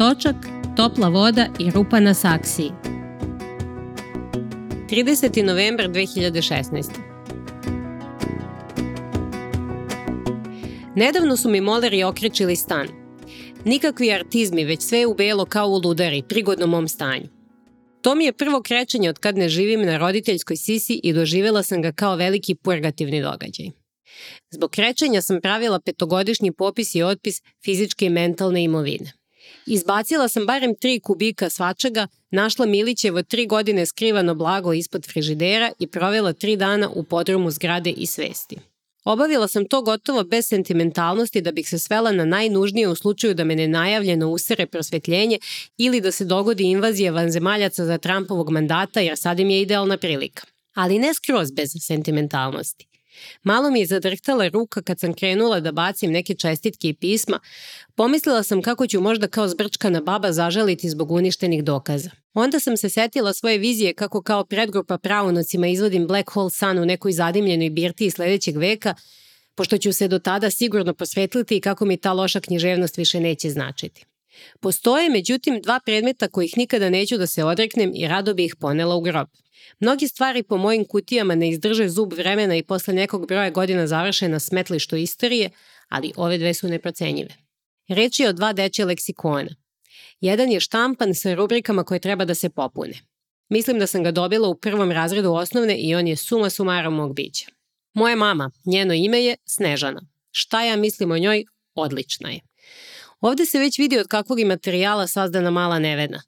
Točak, topla voda i rupa na saksiji. 30. novembar 2016. Nedavno su mi moleri okrećili stan. Nikakvi artizmi, već sve u belo kao u ludari, prigodno mom stanju. To mi je prvo krećenje od kad ne živim na roditeljskoj sisi i doživjela sam ga kao veliki purgativni događaj. Zbog krećenja sam pravila petogodišnji popis i otpis fizičke i mentalne imovine. Izbacila sam barem tri kubika svačega, našla Milićevo tri godine skrivano blago ispod frižidera i provela tri dana u podrumu zgrade i svesti. Obavila sam to gotovo bez sentimentalnosti da bih se svela na najnužnije u slučaju da me nenajavljeno usere prosvetljenje ili da se dogodi invazija vanzemaljaca za Trumpovog mandata jer sad im je idealna prilika. Ali ne skroz bez sentimentalnosti. Malo mi je zadrhtala ruka kad sam krenula da bacim neke čestitke i pisma. Pomislila sam kako ću možda kao zbrčkana baba zažaliti zbog uništenih dokaza. Onda sam se setila svoje vizije kako kao predgrupa pravonocima izvodim Black Hole Sun u nekoj zadimljenoj birtiji sledećeg veka, pošto ću se do tada sigurno posvetliti i kako mi ta loša književnost više neće značiti. Postoje, međutim, dva predmeta kojih nikada neću da se odreknem i rado bi ih ponela u grob. Mnogi stvari po mojim kutijama ne izdrže zub vremena i posle nekog broja godina završe na smetlištu istorije, ali ove dve su neprocenjive. Reč je o dva deće leksikona. Jedan je štampan sa rubrikama koje treba da se popune. Mislim da sam ga dobila u prvom razredu osnovne i on je suma sumarom mog bića. Moja mama, njeno ime je Snežana. Šta ja mislim o njoj? Odlična je. Ovde se već vidi od kakvog je materijala sazdana mala nevena.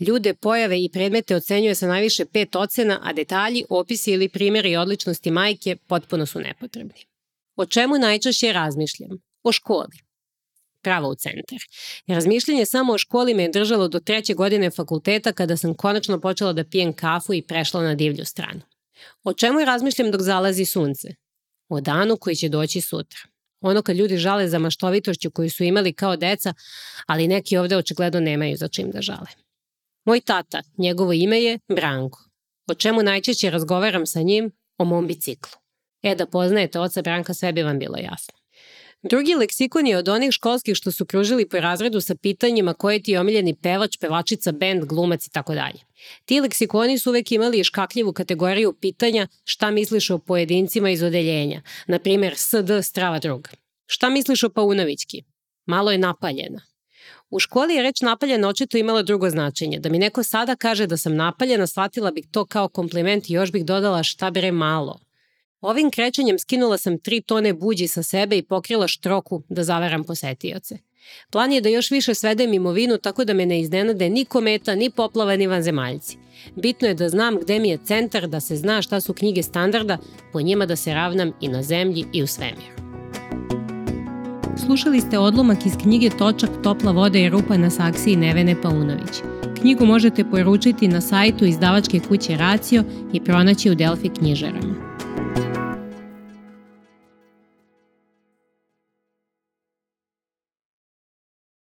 Ljude, pojave i predmete ocenjuje sa najviše pet ocena, a detalji, opisi ili primjeri odličnosti majke potpuno su nepotrebni. O čemu najčešće razmišljam? O školi. Pravo u centar. Razmišljanje samo o školi me je držalo do treće godine fakulteta kada sam konačno počela da pijem kafu i prešla na divlju stranu. O čemu razmišljam dok zalazi sunce? O danu koji će doći sutra. Ono kad ljudi žale za maštovitošću koju su imali kao deca, ali neki ovde očigledno nemaju za čim da žale. Moj tata, njegovo ime je Branko. O čemu najčešće razgovaram sa njim? O mom biciklu. E da poznajete oca Branka, sve bi vam bilo jasno. Drugi leksikon je od onih školskih što su kružili po razredu sa pitanjima koje ti je omiljeni pevač, pevačica, bend, glumac i tako dalje. Ti leksikoni su uvek imali škakljivu kategoriju pitanja šta misliš o pojedincima iz odeljenja, na primjer SD strava druga. Šta misliš o Paunovićki? Malo je napaljena. U školi je reč napaljena očito imala drugo značenje. Da mi neko sada kaže da sam napaljena, shvatila bih to kao kompliment i još bih dodala šta bre malo. Ovim krećenjem skinula sam tri tone buđi sa sebe i pokrila štroku da zavaram posetioce. Plan je da još više svedem imovinu tako da me ne iznenade ni kometa, ni poplava, ni vanzemaljci. Bitno je da znam gde mi je centar, da se zna šta su knjige standarda, po njima da se ravnam i na zemlji i u svemiru. Slušali ste odlomak iz knjige Točak, topla voda i rupa na saksiji Nevene Paunović. Knjigu možete poručiti na sajtu izdavačke kuće Racio i pronaći u Delfi knjižarama.